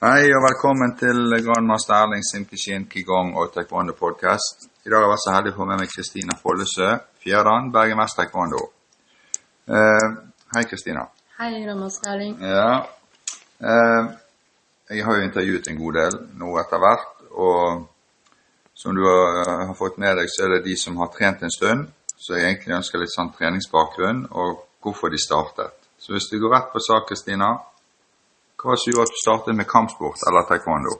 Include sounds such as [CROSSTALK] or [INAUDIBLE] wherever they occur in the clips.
Hei og velkommen til grandmaster Erling Simkishin Kigong og Taekwondo podcast. I dag har jeg vært så heldig å få med meg Kristina Follesø, Fjerdan, Bergen Taekwondo. Eh, hei, Kristina. Hei, grandmaster Erling. Ja. Eh, jeg har jo intervjuet en god del nå etter hvert, og som du har, har fått med deg, så er det de som har trent en stund, så jeg egentlig ønsker litt sånn treningsbakgrunn og hvorfor de startet. Så hvis du går rett på sak, Kristina, hva var gjorde at du startet med kampsport eller taekwondo?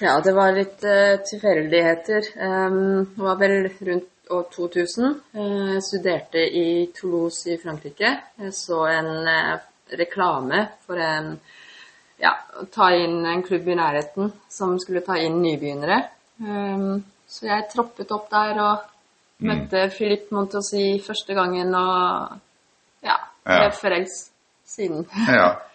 Ja, det var litt uh, tilfeldigheter. Um, det var vel rundt år 2000. Uh, jeg studerte i Toulouse i Frankrike. Jeg så en uh, reklame for en ja, ta inn en klubb i nærheten som skulle ta inn nybegynnere. Um, så jeg troppet opp der og Mm. møtte Philippe Montossi første gangen og ja, Ja. ble frelst siden. Ja. [LAUGHS]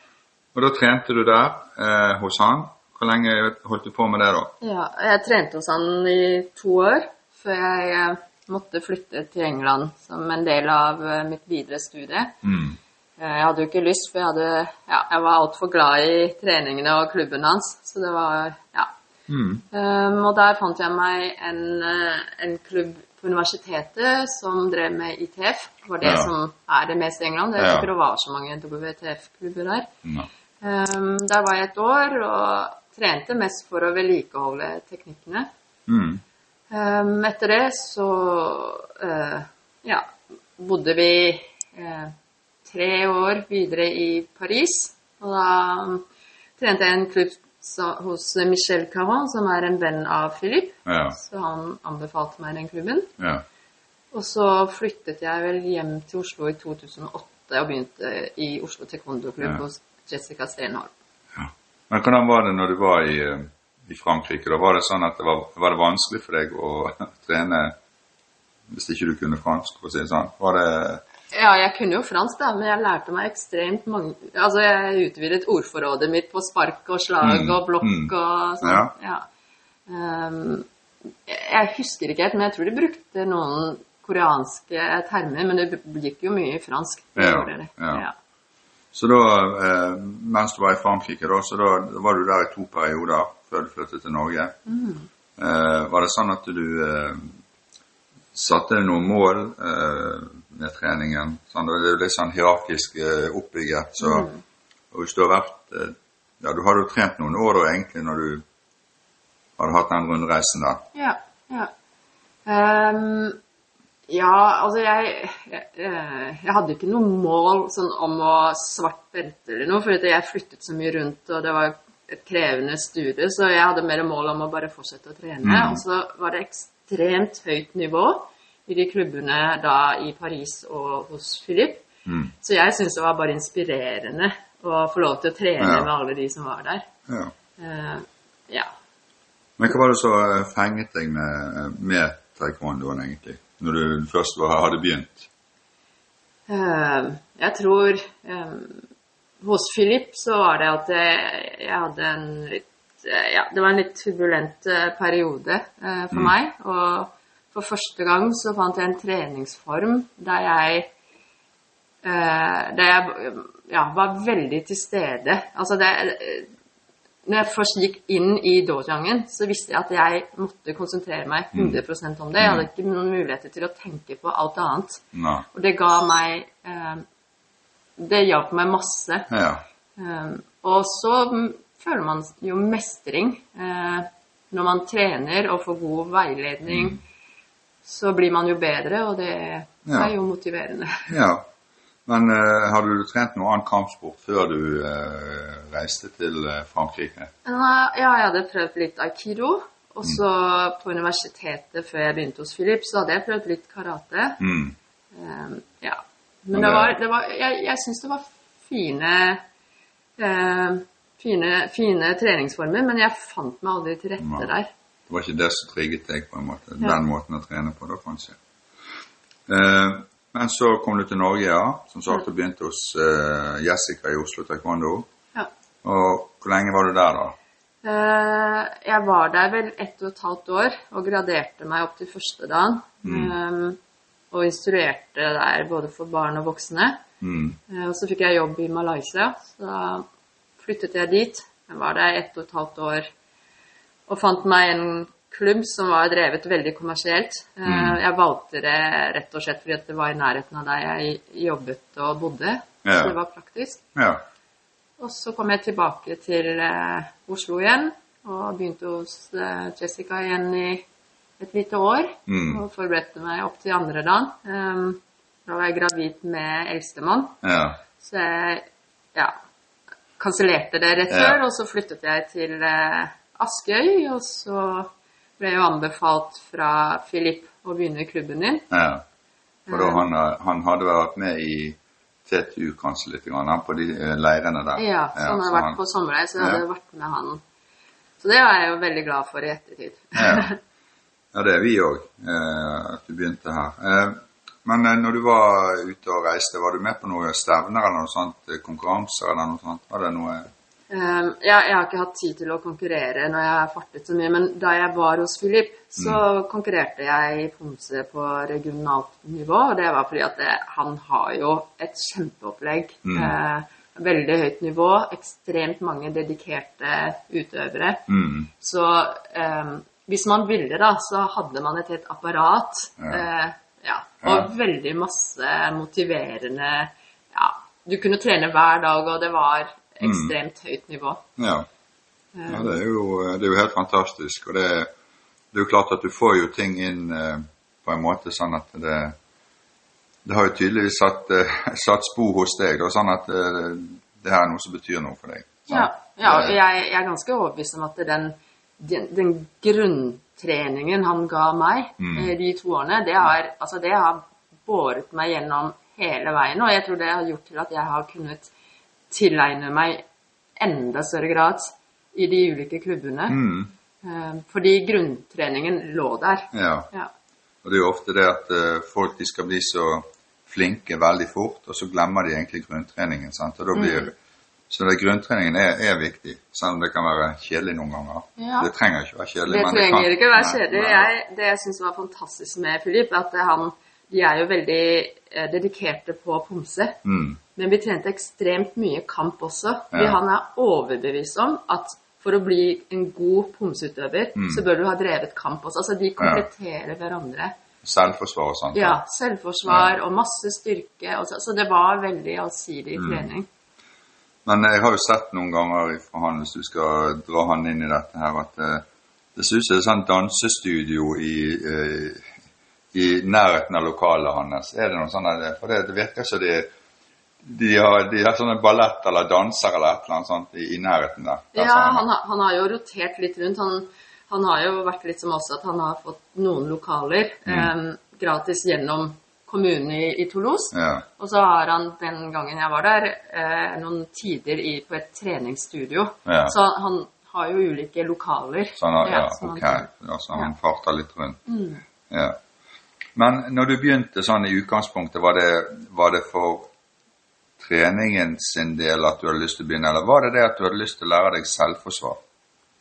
Og da trente du der eh, hos han. Hvor lenge holdt du på med det da? Ja, jeg trente hos han i to år før jeg eh, måtte flytte til England som en del av eh, mitt videre studie. Mm. Eh, Jeg hadde jo ikke lyst, for jeg, hadde, ja, jeg var altfor glad i treningene og klubben hans. Så det var Ja. Mm. Um, og der fant jeg meg en, en klubb på universitetet som drev med ITF. Det var det Ja. som er det meste i England. Det tror ikke det var så mange WTF-klubber der. Ja. Um, der var jeg et år og trente mest for å vedlikeholde teknikkene. Mm. Um, etter det så uh, ja, bodde vi uh, tre år videre i Paris. Og da um, trente jeg en klubb hos Michel Caron, som er en venn av Philip. Ja. Så han anbefalte meg den klubben. ja. Og så flyttet jeg vel hjem til Oslo i 2008 og begynte i Oslo Taekwondo-klubb Ja. hos Jessica Stenholm. Men hvordan var det når du var i, eh, i Frankrike? Da var det sånn at det var, var det vanskelig for deg å [LAUGHS] trene hvis ikke du kunne fransk, for å si det sånn? Var det Ja, jeg kunne jo fransk, da, men jeg lærte meg ekstremt mange Altså, jeg utvidet ordforrådet mitt på spark og slag Mm, og blokk mm. og sånn. Ja. Ja. Um, jeg husker ikke helt, men jeg tror de brukte noen koreanske termer, men det gikk jo mye i fransk. Ja, det. ja. Ja. Så da, eh, mens du var i Frankrike, da, så da, var du der i to perioder før du flyttet til Norge. Eh, var det sånn at du eh, satte noen mål eh, med treningen? Sånn, det er jo litt sånn hierarkisk eh, oppbygget, så og hvis du har vært eh, Ja, du hadde jo trent noen år da egentlig når du hadde hatt den rundreisen der. Ja. ja. Ehm, ja, altså jeg, jeg, eh, jeg hadde ikke noe mål sånn om å svart belte eller noe, for jeg flyttet så mye rundt, og det var et krevende studie, så jeg hadde mer mål om å bare fortsette å trene. Mm. Og så var det ekstremt høyt nivå i de klubbene da i Paris og hos Philip. Mm. Så jeg syntes det var bare inspirerende å få lov til å trene Ja. med alle de som var der. Ja. Uh, ja. Men hva var det som eh, fenget deg med, med taekwondoen egentlig? Når du først var, hadde begynt? Eh, jeg tror eh, Hos Philip så var det at jeg, hadde en litt eh, Ja, det var en litt turbulent periode for meg. Og for første gang så fant jeg en treningsform der jeg Der jeg ja, var veldig til stede. Altså det når jeg først gikk inn i dojangen, så visste jeg at jeg måtte konsentrere meg 100% om det. Jeg hadde ikke noen muligheter til å tenke på alt annet. Nei. Og det ga meg eh, Det hjalp meg masse. Ja. Eh, og så mm, føler man jo mestring eh, når man trener og får god veiledning. Så blir man jo bedre, og det Ja. er jo motiverende. ja. Men uh, hadde du trent noe annen kampsport før du uh, reiste til Frankrike? Frankrike? Ja, jeg hadde prøvd litt aikido. Og så på universitetet før jeg begynte hos Philip, så hadde jeg prøvd litt karate. Mm. Eh, ja. Men Men det var, det var Jeg, jeg syns det var fine, eh, fine Fine treningsformer, men jeg fant meg aldri til rette der. Det var ikke det som trigget deg på en måte, Ja. den måten å trene på da, kanskje. Eh, men så kom du til Norge, ja. Som sagt, du begynte hos uh, Jessica i Oslo Taekwondo. Ja. Og hvor lenge var du der da? Uh, jeg var der vel ett og et halvt år og graderte meg opp til første dagen. Eh, og instruerte der både for barn og voksne. Mm. Uh, og så fikk jeg jobb i Malaysia, så da flyttet jeg dit. Jeg var der ett og et halvt år og fant meg en klubb som var drevet veldig kommersielt. Mm. Jeg valgte det rett og slett fordi det var i nærheten av der jeg jobbet og bodde. Ja. Så det var praktisk. Ja. Og så kom jeg tilbake til eh, Oslo igjen og begynte hos eh, Jessica igjen i et lite år. Mm. Og forberedte meg opp til andre dagen. Um, da var jeg gravid med eldstemann. Ja. Så jeg ja, kansellerte det rett før, og så flyttet jeg til eh, Askøy. Og så ble jo anbefalt fra Filip å begynne i klubben din. ja. For da han, han hadde vært med i TTU kanskje litt, han på de eh, leirene der. Ja, så han så hadde vært på sommerleir, så jeg Ja. hadde vært med han. Så det var jeg jo veldig glad for i ettertid. Ja. [LAUGHS] ja, det er vi òg, eh, at du begynte her. Eh, men når du var ute og reiste, var du med på noen stevner eller noe sånt? Konkurranser eller noe sånt? Var det noe Um, jeg, jeg har ikke hatt tid til å konkurrere når jeg har fartet så mye, men da jeg var hos Filip, så Mm. konkurrerte jeg i Pomse på regionalt nivå. Og det var fordi at det, han har jo et kjempeopplegg. Mm. Eh, veldig høyt nivå, ekstremt mange dedikerte utøvere. mm. Så um, hvis man ville, da, så hadde man et helt apparat. Ja. eh, ja, og veldig masse motiverende Ja, du kunne trene hver dag, og det var Mm. ekstremt høyt nivå. Ja. ja det, er jo, det er jo helt fantastisk. Og det, det er jo klart at du får jo ting inn eh, på en måte sånn at det Det har jo tydeligvis satt, eh, [LAUGHS] satt spor hos deg, da, sånn at eh, det her er noe som betyr noe for deg. Ja, ja og jeg, jeg er ganske overbevist om at den, den, den grunntreningen han ga meg Mm. eh, de to årene, det har, altså det har båret meg gjennom hele veien. Og jeg tror det har gjort til at jeg har kunnet tilegne meg enda større grad i de ulike klubbene. Mm. Eh, Fordi grunntreningen lå der. Ja. Ja. Og det er jo ofte det at eh, folk de skal bli så flinke veldig fort, og så glemmer de egentlig grunntreningen. sant? Og da blir, Mm. Så det, grunntreningen er, er viktig, selv om det kan være kjedelig noen ganger. Ja. Det trenger ikke være kjedelig. Det trenger kan- ikke være Nei, kjedelig. nei. Jeg, det jeg syns var fantastisk med Filip, at han, de er jo veldig eh, dedikerte på pomse. Mm. Men vi trente ekstremt mye kamp også. Ja. han er overbevist om at for å bli en god pomseutøver, Mm. så bør du ha drevet kamp også. Altså de kompletterer hverandre. Selvforsvar og sånt. Ja, selvforsvar og masse styrke. Og så, så det var veldig allsidig Mm. trening. Men jeg har jo sett noen ganger fra han, hvis du skal dra han inn i dette her, at eh, det ser ut som et sånn dansestudio i, eh, i nærheten av lokalet hans. Er det noe sånt? For det, det virker som de, de, har, de har sånne ballett eller danser eller et eller annet sånt i, i nærheten der. Ja, han er. han, har- han har jo rotert litt rundt. Han, han har jo vært litt som oss at han har fått noen lokaler Mm. eh, gratis gjennom kommunen i, i Toulouse. Ja. Og så har han den gangen jeg var der, eh, noen tider i, på et treningsstudio. Ja. Så han har jo ulike lokaler. Sånn, ja, Ja, som han ja, så Altså han farter litt rundt. Mm. Ja. Men når du begynte sånn i utgangspunktet, var det, var det for treningen sin del at du hadde lyst til å begynne, eller var det det at du hadde lyst til å lære deg selvforsvar?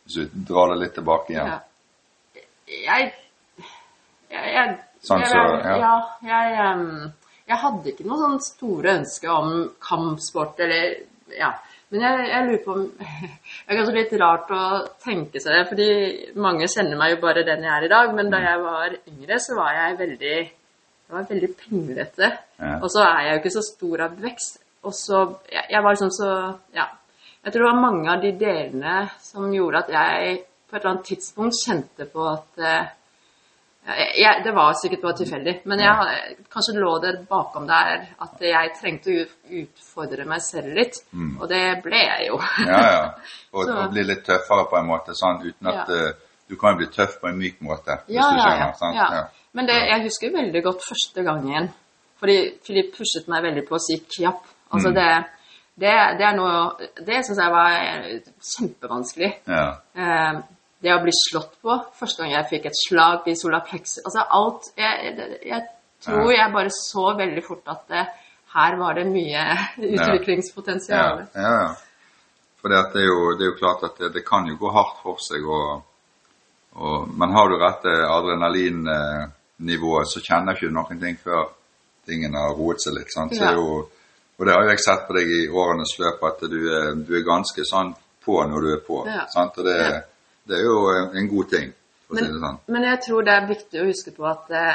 Hvis du drar det litt tilbake igjen. Ja. Jeg, jeg, jeg Sånn så, ja. ja, jeg, jeg hadde ikke noe sånn store ønske om kampsport eller Ja. Men jeg, jeg lurer på om [LAUGHS] Det er kanskje litt rart å tenke seg det, fordi mange kjenner meg jo bare den jeg er i dag. Men da jeg var yngre, så var jeg veldig jeg var veldig pinglete. Ja. Og så er jeg jo ikke så stor av vekst. Og så jeg, jeg var liksom så Ja. Jeg tror det var mange av de delene som gjorde at jeg på et eller annet tidspunkt kjente på at eh, jeg, Det var sikkert bare tilfeldig, men jeg, kanskje lå det bakom der at jeg trengte å utfordre meg selv litt. Mm. Og det ble jeg jo. [LAUGHS] Ja, ja. [LAUGHS] Og, og bli litt tøffere på en måte, sånn uten at Ja. eh, Du kan jo bli tøff på en myk måte, hvis Ja, du skjønner. ja, sant? ja. Ja. Men det, jeg husker veldig godt første gangen. Fordi Filip pushet meg veldig på å si kjapp. Altså Mm. det, det, det er noe Det syns jeg var eh, kjempevanskelig. Ja. Eh, det å bli slått på første gang jeg fikk et slag i sola plexus Altså alt Jeg, jeg, tror jeg bare så veldig fort at det, her var det mye utviklingspotensial. Ja, ja, ja. For det, det, er jo, er klart at det, det kan jo gå hardt for seg. Og, og, men har du rette adrenalinnivået, så kjenner ikke du noen ting før tingene har roet seg litt. Sant? Ja. er jo, og det har jo jeg sett på deg i årenes løp, at du er, du er ganske sånn på når du er på. Sant? Og det, Ja. Det er jo en, en god ting, for å si det sånn. men jeg tror det er viktig å huske på at eh,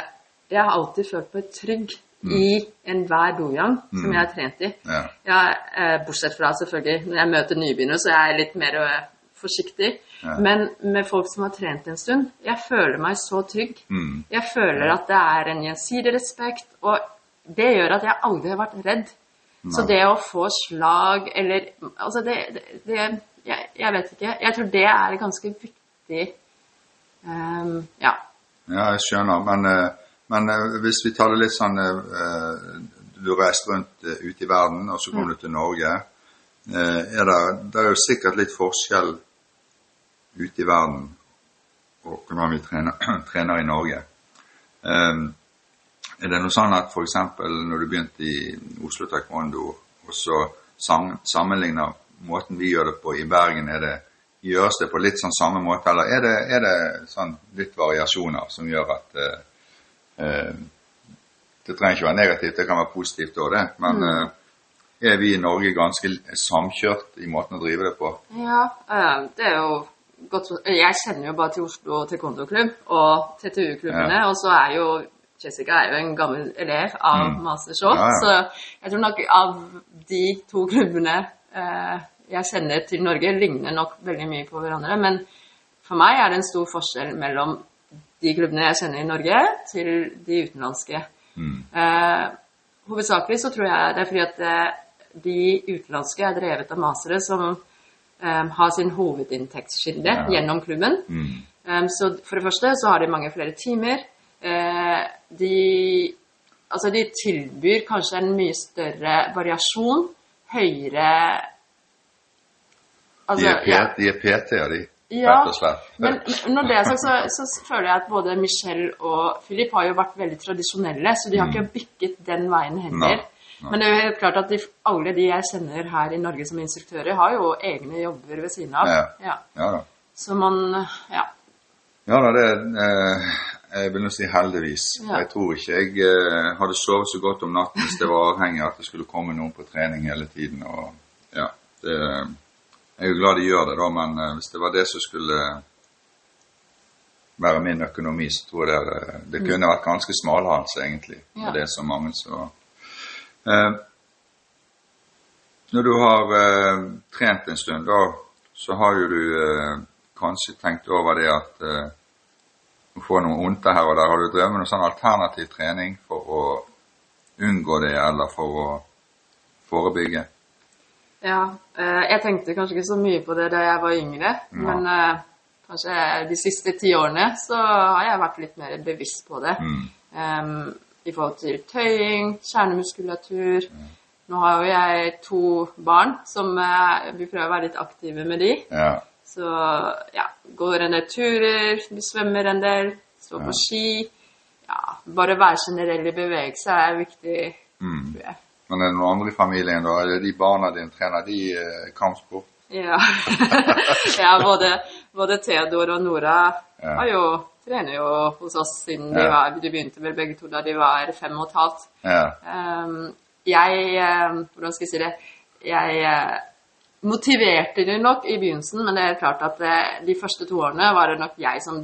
jeg har alltid følt meg trygg i enhver dogang som jeg har trent i. Ja. Ja, eh, bortsett fra selvfølgelig når jeg møter nybegynnere, så er jeg litt mer eh, forsiktig. Ja. Men med folk som har trent en stund, jeg føler meg så trygg. Mm. Jeg føler at det er en gjensidig respekt, og det gjør at jeg aldri har vært redd. Så det å få slag eller Altså, det, det, det jeg, jeg vet ikke. Jeg tror det er ganske viktig um, Ja. Ja, jeg skjønner, men, eh, men eh, hvis vi tar det litt sånn eh, Du reiste rundt ute i verden, og så kom du til Norge. Er det, det er jo sikkert litt forskjell ute i verden og hvordan vi trener, [CLEARS THROAT] trener i Norge. Um, Er det noe sånn at f.eks. når du begynte i Oslo Taekwondo, og så sam, sammenligner måten vi gjør det på i Bergen, er det, gjøres det på litt sånn samme måte, eller er det, er det sånn litt variasjoner som gjør at eh, eh, Det trenger ikke være negativt, det kan være positivt òg, det. Men eh, er vi i Norge ganske samkjørt i måten å drive det på? Ja, eh, det er jo godt Jeg kjenner jo bare til Oslo taekwondo-klubb og TTU-klubbene, Ja. og så er jo Jessica er jo en gammel elev av Mm. Master Shaw, Ja, ja. så jeg tror nok av de to klubbene jeg kjenner til Norge, ligner nok veldig mye på hverandre. Men for meg er det en stor forskjell mellom de klubbene jeg kjenner i Norge, til de utenlandske. Mm. Eh, hovedsakelig så tror jeg det er fordi at eh, de utenlandske er drevet av masere som eh, har sin hovedinntektskilde Ja. gjennom klubben. Mm. Eh, så for det første så har de mange flere timer. Eh, de, altså de tilbyr kanskje en mye større variasjon, høyere De altså, er, ja. De er PT-er, de. Ja, Rett og slett. Men når det er sagt, så, så føler jeg at både Michelle og Philip har jo vært veldig tradisjonelle, så de har ikke bykket den veien heller. No. Nei. Men det er jo helt klart at de, alle de jeg kjenner her i Norge som instruktører, har jo egne jobber ved siden av. Ja. Ja ja. Så man Ja. Ja da, det eh, Jeg vil nå si heldigvis. Ja. Jeg tror ikke jeg eh, hadde sovet så godt om natten hvis det var avhengig av at det skulle komme noen på trening hele tiden. Og ja, det, Jeg er jo glad de gjør det, da, men eh, hvis det var det som skulle være min økonomi, så tror jeg det, det kunne vært ganske smalhals, egentlig. Ja. Det er så mange så eh, Når du har eh, trent en stund, da, så har jo du eh, kanskje tenkt over det at eh, få noe ondte her og der. Har du drevet med noe sånn alternativ trening for å unngå det, eller for å forebygge? ja. eh, Jeg tenkte kanskje ikke så mye på det da jeg var yngre, Ja. men eh, kanskje de siste ti årene så har jeg vært litt mer bevisst på det. Mm. Um, I forhold til tøying, kjernemuskulatur. Nå har jo jeg to barn som eh, vi prøver å være litt aktive med de. Ja. Så ja, går en del turer, vi svømmer en del, står på ski. Ja, bare være generell i bevegelse er viktig, Mm. tror jeg. Men er det noen andre i familien, da? Er det de barna dine trener de eh, kampsport? Ja, [LAUGHS] ja både, både Theodor og Nora Ja. jo, trener jo hos oss siden de, var, de begynte vel begge to da de var fem og et halvt. Ja. Ehm, jeg ehm, Hvordan skal jeg si det? Jeg eh, motiverte de nok i begynnelsen, men det er klart at eh, de første to årene var det nok jeg som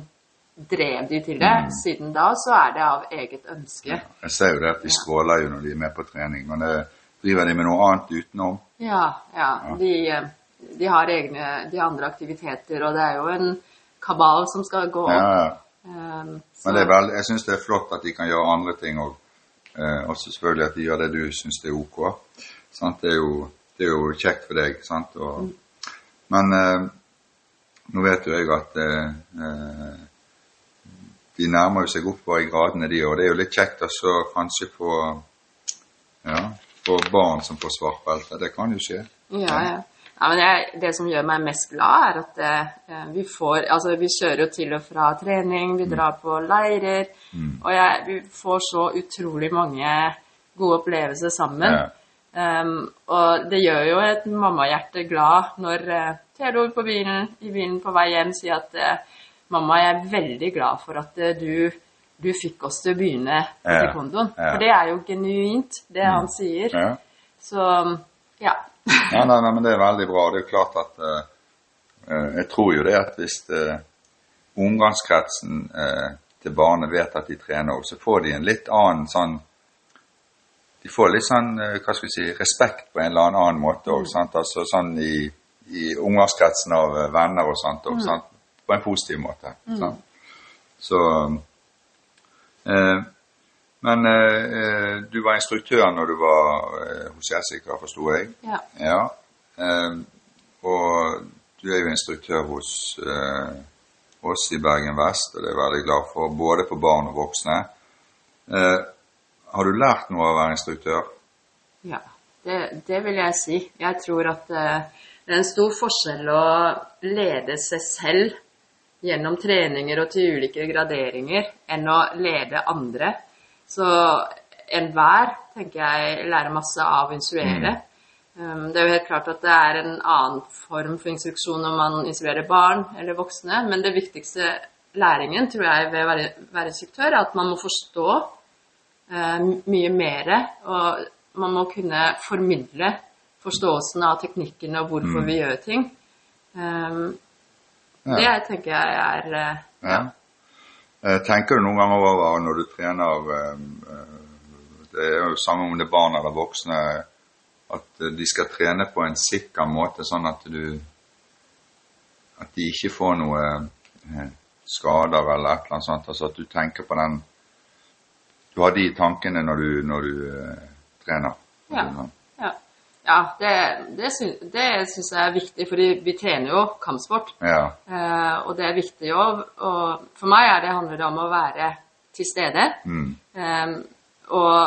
drev de til det. Mm. Siden da så er det av eget ønske. Jeg ser jo det at de stråler jo når de er med på trening, men eh, driver de med noe annet utenom? Ja, ja. De, eh, de har egne de andre aktiviteter, og det er jo en kabal som skal gå Ja, opp. ja. Så- Men det vel, jeg syns det er flott at de kan gjøre andre ting òg. Eh, selvfølgelig at de gjør det du syns er ok. Sant? Det, er jo, det er jo kjekt for deg. Sant? Og, Men eh, nå vet jo jeg at eh, de nærmer jo seg oppover i gradene, de òg. Det er jo litt kjekt også kanskje få ja, få barn som får svart belte. Det kan jo skje. Ja, ja. ja men jeg, det som gjør meg mest glad, er at eh, vi får Altså, vi kjører jo til og fra trening, vi drar på leirer, Mm. og jeg, vi får så utrolig mange gode opplevelser sammen. Ja. Um, og det gjør jo et mammahjerte glad når uh, Theodor på bilen, i bilen på vei hjem sier at uh, mamma, jeg er veldig glad for at uh, du, du fikk oss til å begynne Ja, taekwondoen. ja. For det er jo genuint, det han sier. Ja. Så ja. [LAUGHS] Ja, nei, nei, men det er veldig bra. Det er jo klart at uh, jeg tror jo det at hvis omgangskretsen til barnet vet at de trener, så får de en litt annen sånn De får litt sånn, hva skal vi si, respekt på en eller annen måte òg. Mm. Altså sånn i, i omgangskretsen av venner og sånt. Og, mm. På en positiv måte. Mm. Så eh, Men eh, du var instruktør når du var eh, hos Jessica, forsto jeg? Ja. ja. Eh, og du er jo instruktør hos eh, oss i Bergen Vest, og det er jeg veldig glad for, både for barn og voksne. Eh, har du lært noe av å være instruktør? Ja, det, det vil jeg si. Jeg tror at det er en stor forskjell å lede seg selv gjennom treninger og til ulike graderinger enn å lede andre. Så enhver tenker jeg lærer masse av å instruere. Mm. Um, det er jo helt klart at det er en annen form for instruksjon når man instruerer barn eller voksne, men det viktigste læringen tror jeg ved å være, være instruktør er at man må forstå mye mer, og man må kunne formidle forståelsen av teknikkene og hvorfor mm. vi gjør ting. Um, det tenker jeg er uh, ja. Eh, tenker du noen ganger over når du trener eh, Det er jo samme om det er barn eller voksne, at de skal trene på en sikker måte, sånn at du At de ikke får noe skader eller et eller annet sånt. Altså at du tenker på den Du har de tankene når du, når du trener. Ja. ja. Ja, det, det, syns, det syns jeg er viktig, fordi vi trener jo kampsport. Ja. Eh, og det er viktig òg. og for meg er det, handler det om å være til stede. Mm. Eh, og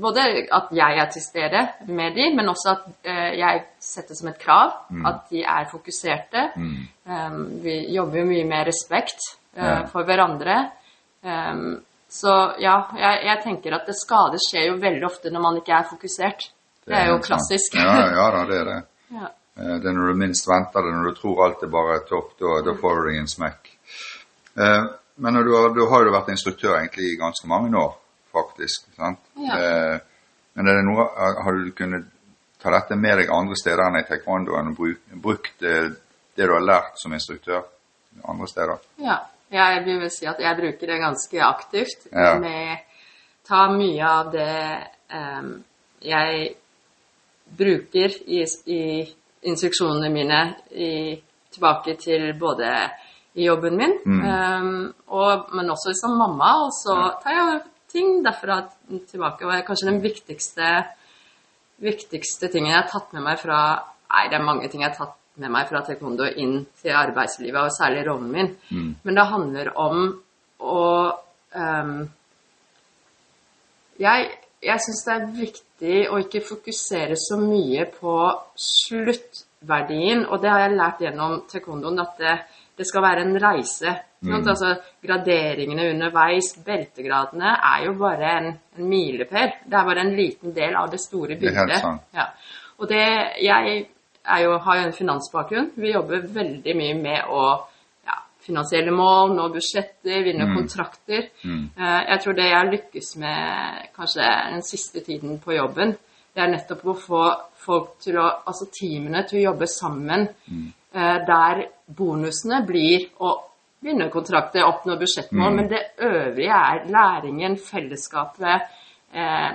både at jeg er til stede med de, men også at eh, jeg setter som et krav mm. at de er fokuserte. Mm. Um, vi jobber jo mye med respekt uh, ja. for hverandre. Eh, så ja, jeg, jeg tenker at det skade skjer jo veldig ofte når man ikke er fokusert. Det er jo klassisk. Ja, ja da, det er det. [LAUGHS] Ja. Eh, det er når du minst venter det, når du tror alt er bare topp, da, da får du deg en smekk. Eh, men du har, du har jo vært instruktør egentlig i ganske mange år, faktisk. sant? Ja. Eh, men er det noe, har du kunnet ta dette med deg andre steder enn i taekwondoen og brukt det, det du har lært som instruktør andre steder? Ja, jeg vil vel si at jeg bruker det ganske aktivt. Ja. med Ta mye av det um, jeg bruker i, i instruksjonene mine i, tilbake til både i jobben min, mm. um, og, men også som mamma. Og så tar jeg ting derfra tilbake. Og kanskje den viktigste, viktigste tingen jeg har tatt med meg fra Nei, det er mange ting jeg har tatt med meg fra taekwondo inn til arbeidslivet, og særlig rollen min. Mm. Men det handler om å um, Jeg, jeg syns det er viktig å ikke fokusere så mye på sluttverdien. Og det har jeg lært gjennom taekwondoen, at det, det, skal være en reise. Mm. Altså, graderingene underveis, beltegradene, er jo bare en, en milepæl. Det er bare en liten del av det store bildet. Det sånn. ja. Og det, jeg jo, har jo en finansbakgrunn. Vi jobber veldig mye med å finansielle mål, nå budsjetter, vinne mm. kontrakter. Mm. Eh, jeg tror det jeg har lykkes med kanskje den siste tiden på jobben, det er nettopp å få folk til å, altså teamene til å jobbe sammen mm. Eh, der bonusene blir å vinne kontrakter, oppnå budsjettmål, mm. men det øvrige er læringen, fellesskapet, eh,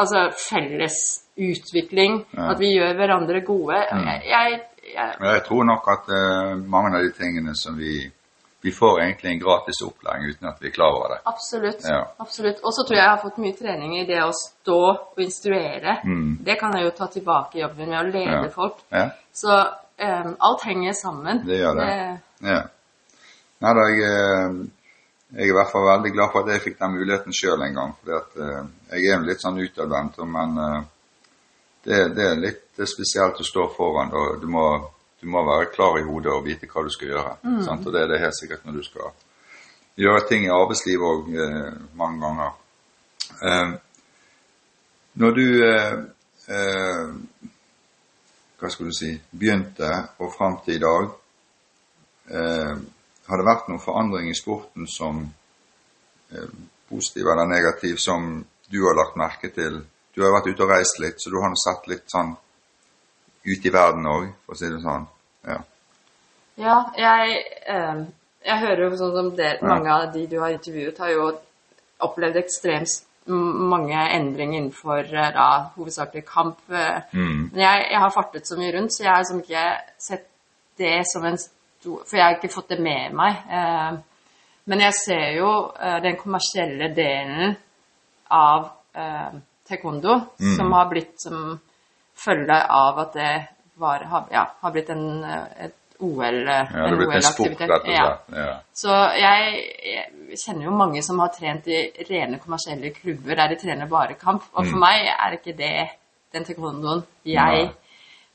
altså felles utvikling, ja. at vi gjør hverandre gode. Mm. Jeg, jeg jeg, jeg tror nok at uh, mange av de tingene som vi vi får egentlig en gratis opplæring uten at vi er klar over det. Absolutt. Ja. absolutt. Og så tror jeg jeg har fått mye trening i det å stå og instruere. Mm. Det kan jeg jo ta tilbake i jobben med å lede ja. folk. Ja. Så um, alt henger sammen. Det gjør det. det... Ja. Nei da, jeg, eh, jeg, er i hvert fall veldig glad for at jeg fikk den muligheten sjøl en gang. For uh, jeg er litt sånn utadvendt, men uh, det, det, er litt spesielt å stå foran. og Du må du må være klar i hodet og vite hva du skal gjøre. Mm. Og det er det helt sikkert når du skal gjøre ting i arbeidslivet òg eh, mange ganger. Eh, når du eh, eh, hva skal du si begynte og fram til i dag, eh, har det vært noen forandring i sporten som eh, positiv eller negativ som du har lagt merke til? Du har vært ute og reist litt, så du har sett litt sånn ut i verden òg, for å si det sånn. Ja. Ja, jeg, eh, jeg hører jo sånn som det, mange av de du har intervjuet, har jo opplevd ekstremt mange endringer innenfor eh, da, hovedsakelig kamp. eh. Mm. Men jeg, jeg har fartet så mye rundt, så jeg har liksom ikke sett det som en stor For jeg har ikke fått det med meg. Eh, men jeg ser jo eh, den kommersielle delen av eh, taekwondo som har blitt som følge av at det var, har, ja, har blitt en, eh, et OL, eh, Ja, det er blitt en sport, rett og slett. Ja. Så jeg, jeg kjenner jo mange som har trent i rene kommersielle klubber der de trener bare kamp. Og Mm. for meg er ikke det den taekwondoen jeg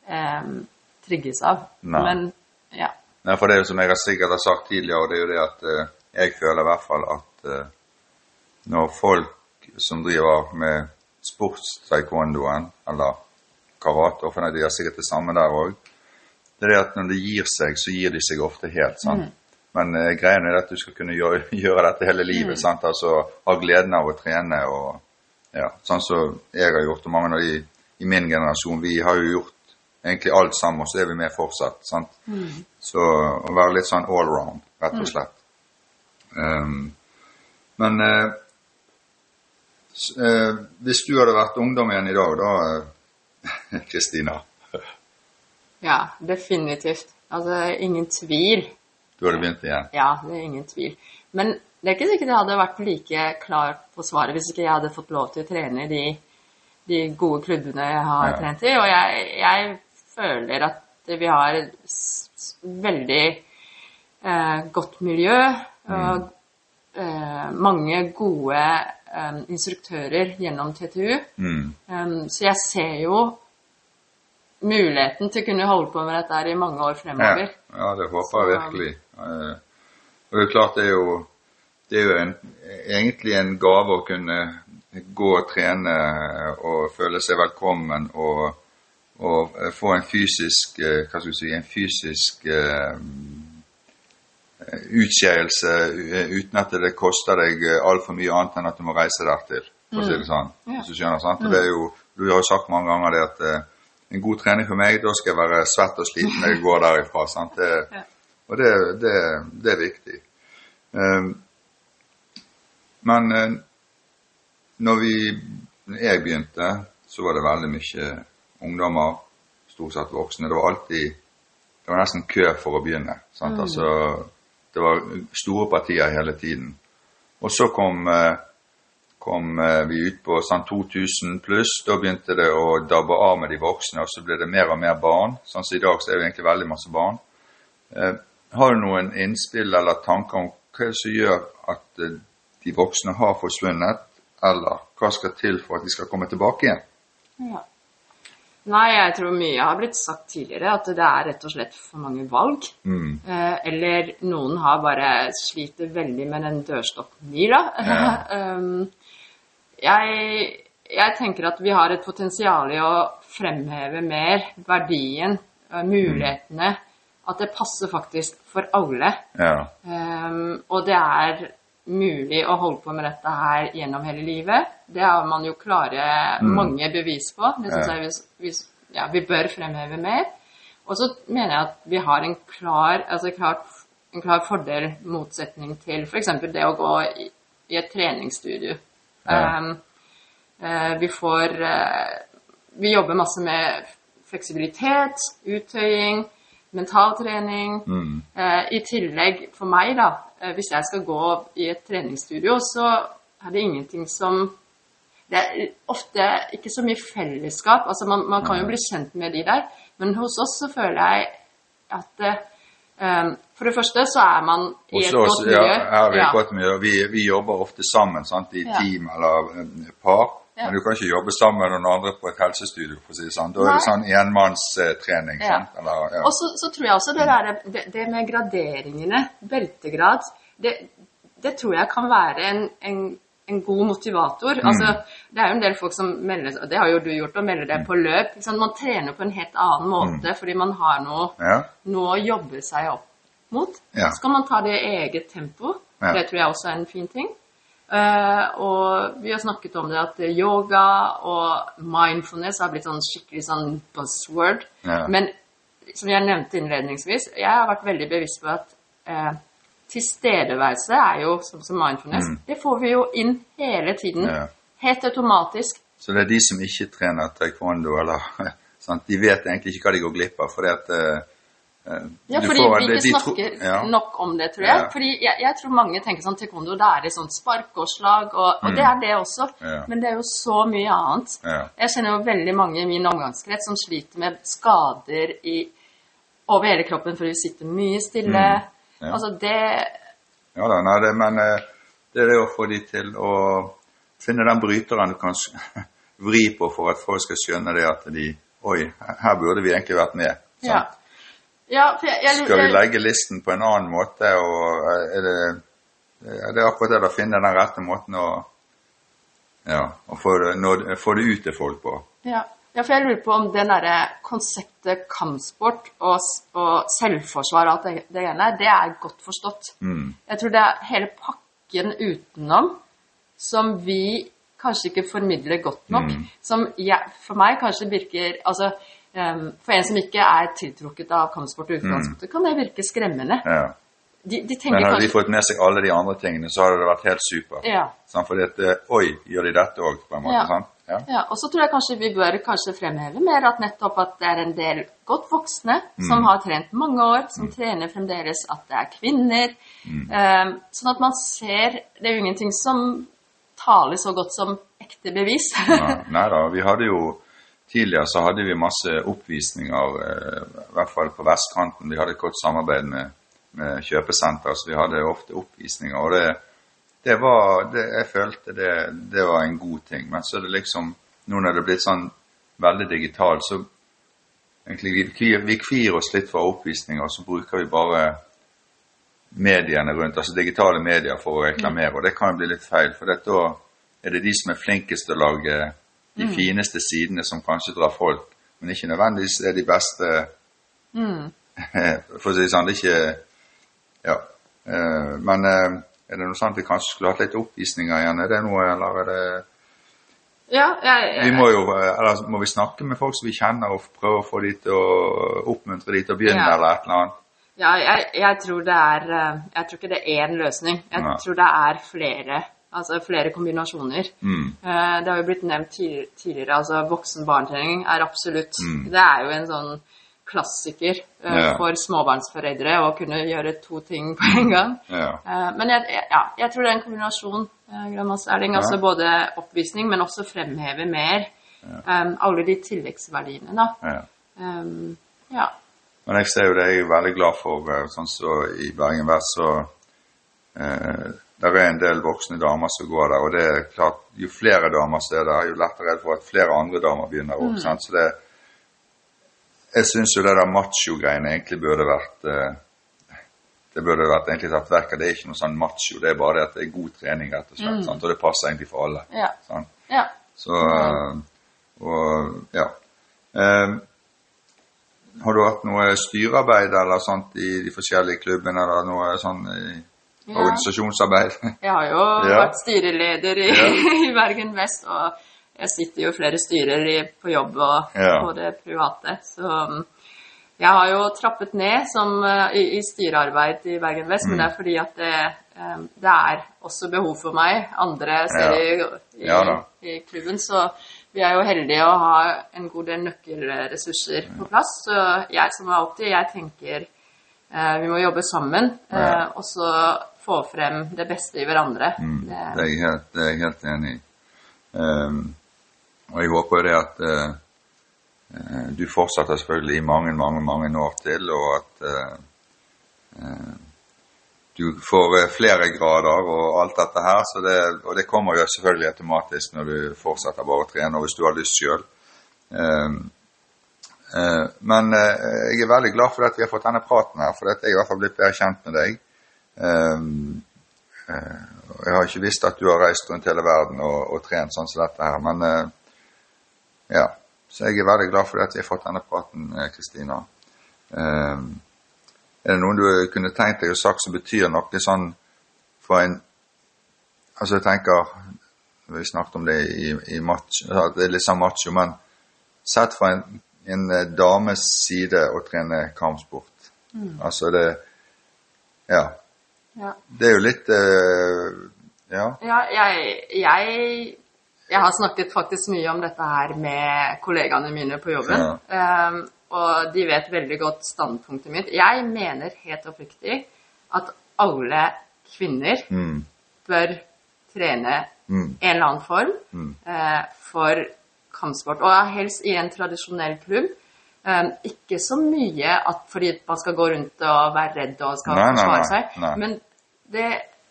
um, trigges av. Nei. Men ja. Nei, for det er jo som jeg har sikkert har sagt tidligere, og det er jo det at uh, jeg føler i hvert fall at uh, når folk som driver med sportstaekwondoen, eller karate, for de gjør sikkert det samme der òg, det er det at når de gir seg, så gir de seg ofte helt. sant? Men eh, greien er at du skal kunne gjøre, [LAUGHS] gjøre dette hele livet. sant? Altså ha gleden av å trene og ja, sånn som jeg har gjort, og mange av de i min generasjon, vi har jo gjort egentlig alt sammen, og så er vi med fortsatt. sant? Så å være litt sånn all around, rett og slett. Um, men eh, eh, hvis du hadde vært ungdom igjen i dag, da, eh, [LAUGHS] Kristina, ja, definitivt. Altså, ingen tvil. du hadde begynt igjen. Ja, det er ingen tvil. Men det er ikke sikkert jeg hadde vært like klar på svaret hvis ikke jeg hadde fått lov til å trene i de, de gode klubbene jeg har Ja. trent i. Og jeg, jeg føler at vi har et veldig eh, godt miljø. Og eh, mange gode eh, instruktører gjennom TTU. Mm. Um, så jeg ser jo muligheten til å kunne holde på med dette her i mange år fremover. ja, det håper jeg virkelig. Eh, og det er klart det er jo, det er jo en, egentlig en gave å kunne gå og trene og føle seg velkommen og, og få en fysisk, eh, hva skal vi si, en fysisk eh, utskeielse eh, uten at det koster deg altfor mye annet enn at du må reise dertil, for å si det sånn. Hvis du skjønner, sant? Og det er jo, du har jo sagt mange ganger det at eh, en god trening for meg, da skal jeg være svett og sliten når jeg går derifra. Sant? Det, [LAUGHS] og det, det, det er viktig. Um, men eh, når, vi, når jeg begynte, så var det veldig mye ungdommer, stort sett voksne. Det var alltid Det var nesten kø for å begynne. Sant? Altså, det var store partier hele tiden. Og så kom eh, kom eh, vi ut på sånn 2000 pluss. Da begynte det å dabbe av med de voksne, og så ble det mer og mer barn. Sånn som i dag så er det egentlig veldig masse barn. Eh, har du noen innspill eller tanker om hva som gjør at de voksne har forsvunnet, eller hva skal til for at de skal komme tilbake igjen? Ja. Nei, jeg tror mye har blitt sagt tidligere, at det er rett og slett for mange valg. Mm. Eh, eller noen har bare sliter veldig med den dørstokkmila. Ja. [LAUGHS] um, jeg, jeg tenker at vi har et potensial i å fremheve mer verdien, mulighetene. mulighetene, at det passer faktisk for alle. Ja. Um, og det er mulig å holde på med dette her gjennom hele livet. Det har man jo klare mange bevis på. Det syns jeg vi, vi, ja, vi bør fremheve mer. Og så mener jeg at vi har en klar, altså klart, en klar fordel motsetning til f.eks. det å gå i, i et treningsstudio. Ja. Um, uh, vi får uh, Vi jobber masse med fleksibilitet, uttøying, mentaltrening. Mm. Eh, I tillegg for meg, da, eh, hvis jeg skal gå i et treningsstudio, så er det ingenting som Det er ofte ikke så mye fellesskap. altså Man, man kan jo bli kjent med de der, men hos oss så føler jeg at eh, For det første så er man i et godt miljø. Ja, er vi, Ja. godt miljø. Vi, vi jobber ofte sammen sant, i Ja. team eller eh, par. Ja. Men du kan ikke jobbe sammen med noen andre på et helsestudio. for å si det sånn. Da er det Nei. sånn enmannstrening. Ja. Eller, ja. Og så, så tror jeg også det, der, det, det med graderingene, beltegrad, det, det tror jeg kan være en, en, en god motivator. Mm. Altså, det er jo en del folk som melder og det har jo du gjort, og melder deg på løp. Liksom. Man trener på en helt annen måte fordi man har noe, noe å jobbe seg opp mot. Så kan man ta det i eget tempo. Det tror jeg også er en fin ting. Eh, og vi har snakket om det at yoga og mindfulness har blitt sånn skikkelig sånn buzzword. Ja. Men som jeg nevnte innledningsvis, jeg har vært veldig bevisst på at eh, tilstedeværelse er jo som, som mindfulness. Det får vi jo inn hele tiden. Ja. Helt automatisk. Så det er de som ikke trener taekwondo, eller [LAUGHS] sant? de vet egentlig ikke hva de går glipp av. fordi at eh, eh, Ja, fordi får- vi ikke snakker ja. nok om det, tror jeg. Ja. Fordi jeg, jeg tror mange tenker sånn taekwondo, det er et sånt spark og slag, og, og det er det også. Mm. Ja. Men det er jo så mye annet. Jeg kjenner jo veldig mange i min omgangskrets som sliter med skader i, over hele kroppen fordi de sitter mye stille. Mm. Altså det Ja da, nei, det, men eh, det er det å få de til å finne den bryteren du kan [LAUGHS] vri på for at folk skal skjønne det at de Oi, her burde vi egentlig vært med. sant? Ja. Ja jeg, jeg, Skal vi legge listen på en annen måte, og eh, er det, er det akkurat det å finne den rette måten å ja, å få det, få det ut til folk på. Ja. ja, for jeg lurer på om det derre konseptet kampsport og, og selvforsvar og alt det, det ene, det er godt forstått. Mm. Jeg tror det er hele pakken utenom som vi kanskje ikke formidler godt nok. Mm. Som jeg, for meg kanskje virker Altså, for en som ikke er tiltrukket av kampsport og utgangspunktet, kan det virke skremmende. Ja. De, de Men hadde de fått med seg alle de andre tingene, så hadde det vært helt supert. ja. Sant? Fordi at Oi, gjør de dette òg, på en måte? Ja. sant? Ja. Ja, og så tror jeg kanskje vi bør kanskje fremheve mer at nettopp at det er en del godt voksne som har trent mange år, som trener fremdeles at det er kvinner. Eh, sånn at man ser Det er jo ingenting som taler så godt som ekte bevis. Nei, nei da, vi hadde jo Tidligere så hadde vi masse oppvisninger, eh, i hvert fall på vestkanten. Vi hadde et godt samarbeid med, med kjøpesenter, så vi hadde ofte oppvisninger. Og det, det var det, Jeg følte det, det var en god ting. Men så er det liksom Nå når det er blitt sånn veldig digitalt, så egentlig vi vi kvir oss litt for oppvisninger, og så bruker vi bare mediene rundt, altså digitale medier for å reklamere, og det kan jo bli litt feil, for da er det de som er flinkest til å lage de fineste sidene som kanskje drar folk, men ikke nødvendigvis er de beste [LAUGHS] For å si det sånn, det er ikke Ja. Uh, Men uh, er det noe sånt vi kanskje skulle hatt litt oppvisninger igjen? Er det noe, eller er det ja, jeg, Vi må jo eh, Eller må vi snakke med folk som vi kjenner, og prøve å få de til å oppmuntre de til å begynne, Ja. eller et eller annet? ja jeg, jeg tror det er Jeg tror ikke det er én løsning. Jeg ja. tror det er flere. Altså flere kombinasjoner. Mm. Eh, Det har jo blitt nevnt tidligere, altså voksen-barntrening er absolutt Mm. Det er jo en sånn klassiker eh, Ja. for småbarnsforeldre å kunne gjøre to ting på en gang. Ja. Eh, Men jeg, ja, jeg tror det er en kombinasjon, Grandmaster Erling. Altså både oppvisning, men også fremheve mer eh, alle de tilleggsverdiene, da. ja. Um, ja. Men jeg ser jo det, jeg er veldig glad for sånn så i Bergen Vest, så eh, der er en del voksne damer som går der, og det er klart, jo flere damer som er der, jo lettere er det for at flere andre damer begynner opp. sant? Så det, jeg syns jo det der macho-greiene egentlig burde vært eh, det burde vært egentlig tatt vekk. Det er ikke noe sånn macho, det er bare det at det er god trening, rett og slett. Sant? Og det passer egentlig for alle. Ja. Sant? ja. Så eh, Og ja. Um, har du hatt noe styrearbeid eller sånt i de forskjellige klubbene, eller noe sånn Ja. organisasjonsarbeid? Jeg har jo [LAUGHS] Ja. vært styreleder i, Ja. [LAUGHS] i Bergen Vest, og jeg sitter jo flere styrer i, på jobb og på det private. Så um, jeg har jo trappet ned som, uh, i, i styrearbeid i Bergen Vest, men det er fordi at det, um, det er også behov for meg andre steder i, i, i klubben. Så vi er jo heldige å ha en god del nøkkelressurser på plass. Så jeg som er alltid, jeg tenker eh, vi må jobbe sammen, eh, og så få frem det beste i hverandre. Mm, Det, er jeg helt, det er jeg helt enig i. Um, og jeg håper jo det at eh, du fortsetter selvfølgelig i mange, mange, mange år til, og at uh, du får flere grader og alt dette her. Så det, og det kommer jo selvfølgelig automatisk når du fortsetter bare å trene, og hvis du har lyst sjøl. men eh, jeg er veldig glad for at vi har fått denne praten her, for jeg i hvert fall blitt bedre kjent med deg. Ehm, eh, jeg har ikke visst at du har reist rundt hele verden og, og trent sånn som dette her, men eh, ja. Så jeg er veldig glad for at vi har fått denne praten, eh, Kristina. Ehm, er det noe du kunne tenkt deg å sagt som betyr noe sånn for en Altså, jeg tenker Vi snakket om det i, i match, at det er litt sånn macho, men sett fra en en dames side å trene kampsport. Altså det Ja. Ja. Det er jo litt uh, Ja. Ja, jeg, jeg, jeg har snakket faktisk mye om dette her med kollegaene mine på jobben. Ehm, og de vet veldig godt standpunktet mitt. Jeg mener helt oppriktig at alle kvinner Mm, bør trene mm, en eller annen form Mm. uh, for kampsport. Og helst i en tradisjonell klubb. Um, ikke så mye at fordi man skal gå rundt og være redd og skal Nei, nei, forsvare nei, seg, nei. men det,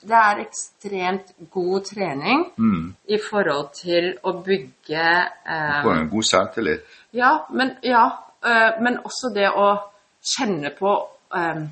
det er ekstremt god trening mm. i forhold til å bygge um, Få en god selvtillit. ja, men, ja uh, men også det å kjenne på øhm,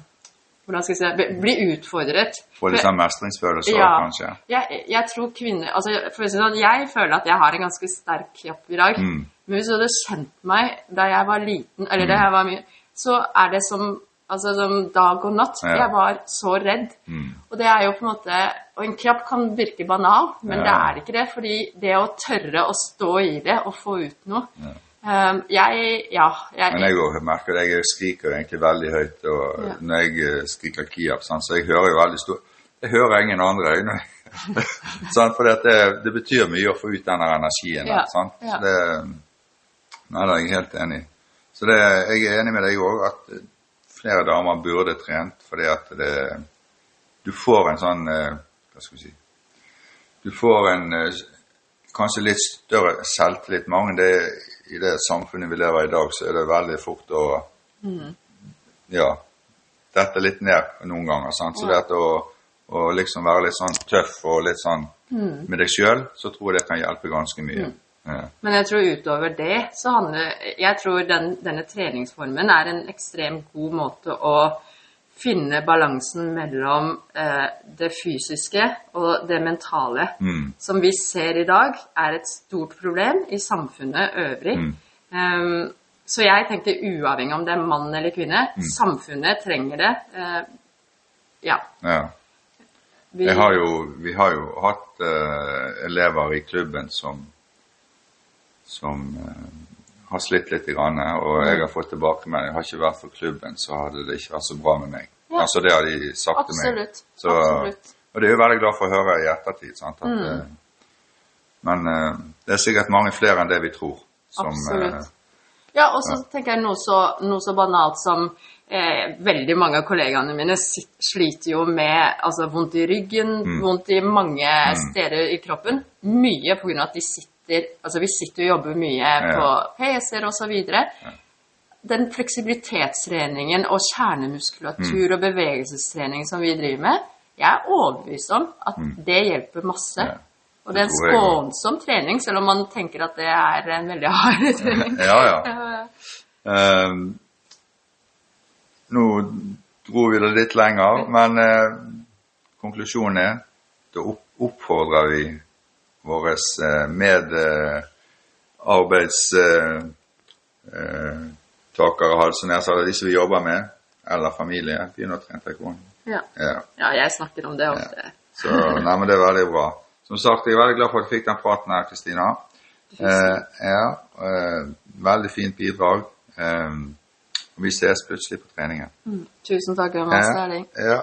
Hvordan skal jeg si? Bli- utfordret. Få litt sånn mestringsfølelse Ja. kanskje. Jeg, jeg tror kvinner altså, sånn, Jeg føler at jeg har en ganske sterk kropp i dag. Mm. Men hvis du hadde kjent meg da jeg var liten, eller da jeg var mye, så er det som, altså, som dag og natt. Ja. Jeg var så redd. Mm. Og det er jo på en måte Og en kropp kan virke banal, men Ja. det er ikke det. Fordi det å tørre å stå i det og få ut noe øhm, Jeg Ja. Jeg, Men jeg òg merker det, jeg skriker egentlig veldig høyt og Ja. når jeg eh, skriker Kiap, sant, så jeg hører jo veldig stor Jeg hører ingen andre øyne. [LAUGHS] sånn, for det, det betyr mye å få ut den energien. Ja, ja. Så det, nei, det er jeg helt enig i. Så det, jeg er enig med deg òg at eh, flere damer burde trent, fordi at det Du får en sånn eh, Hva skal vi si Du får en eh, kanskje litt større selvtillit. Mange det, I det samfunnet vi lever i i dag, så er det veldig fort å Ja. Dette litt ned noen ganger. Sant? Så det at å, å liksom være litt sånn tøff og litt sånn med deg sjøl, så tror jeg det kan hjelpe ganske mye. Ja. Men jeg tror utover det så handler Jeg tror den, denne treningsformen er en ekstremt god måte å finne balansen mellom eh, det fysiske og det mentale. Mm. Som vi ser i dag er et stort problem i samfunnet øvrig. Mm. Um, så jeg tenker uavhengig om det er mann eller kvinne, Mm. samfunnet trenger det. Eh, ja. ja. Vi, har jo, vi har jo hatt uh, elever i klubben som, som eh, har slitt litt, grann, og jeg har fått tilbakemelding. Har ikke vært for klubben, så hadde det ikke vært så bra med meg. Ja. Altså Det har de sagt til meg. Absolutt. Og det er jo veldig glad for å høre i ettertid. Sant? At, Mm. eh, men uh, det er sikkert mange flere enn det vi tror. Som, Absolutt. eh, Ja, og så tenker jeg noe så, noe så banalt som eh, veldig mange av kollegaene mine sliter jo med altså, vondt i ryggen, Mm. vondt i mange steder i kroppen. Mye av at de sitter Altså, vi sitter og jobber mye på PC-er videre. Den fleksibilitetstreningen og kjernemuskulatur og bevegelsestrening som vi driver med, jeg er overbevist om at det hjelper masse. Og det er en skånsom trening, selv om man tenker at det er en veldig hard [LAUGHS] trening. ja, ja. [LAUGHS] Ja. Eh, nå dro vi det litt lenger, men uh, konklusjonen er da oppfordrer vi våre eh, medarbeidstakere, eh, takere, altså nær sagt, de som vi jobber med, eller familie, begynner å trene taekwondo. Ja. Ja. ja, jeg snakker om det ofte. Så nei, men det er veldig bra. Som sagt, jeg er veldig glad for at jeg fikk den praten her, Kristina. Eh, ja, eh, veldig fint bidrag. Eh, vi ses plutselig på treningen. Tusen takk, Ja, Erling. ja.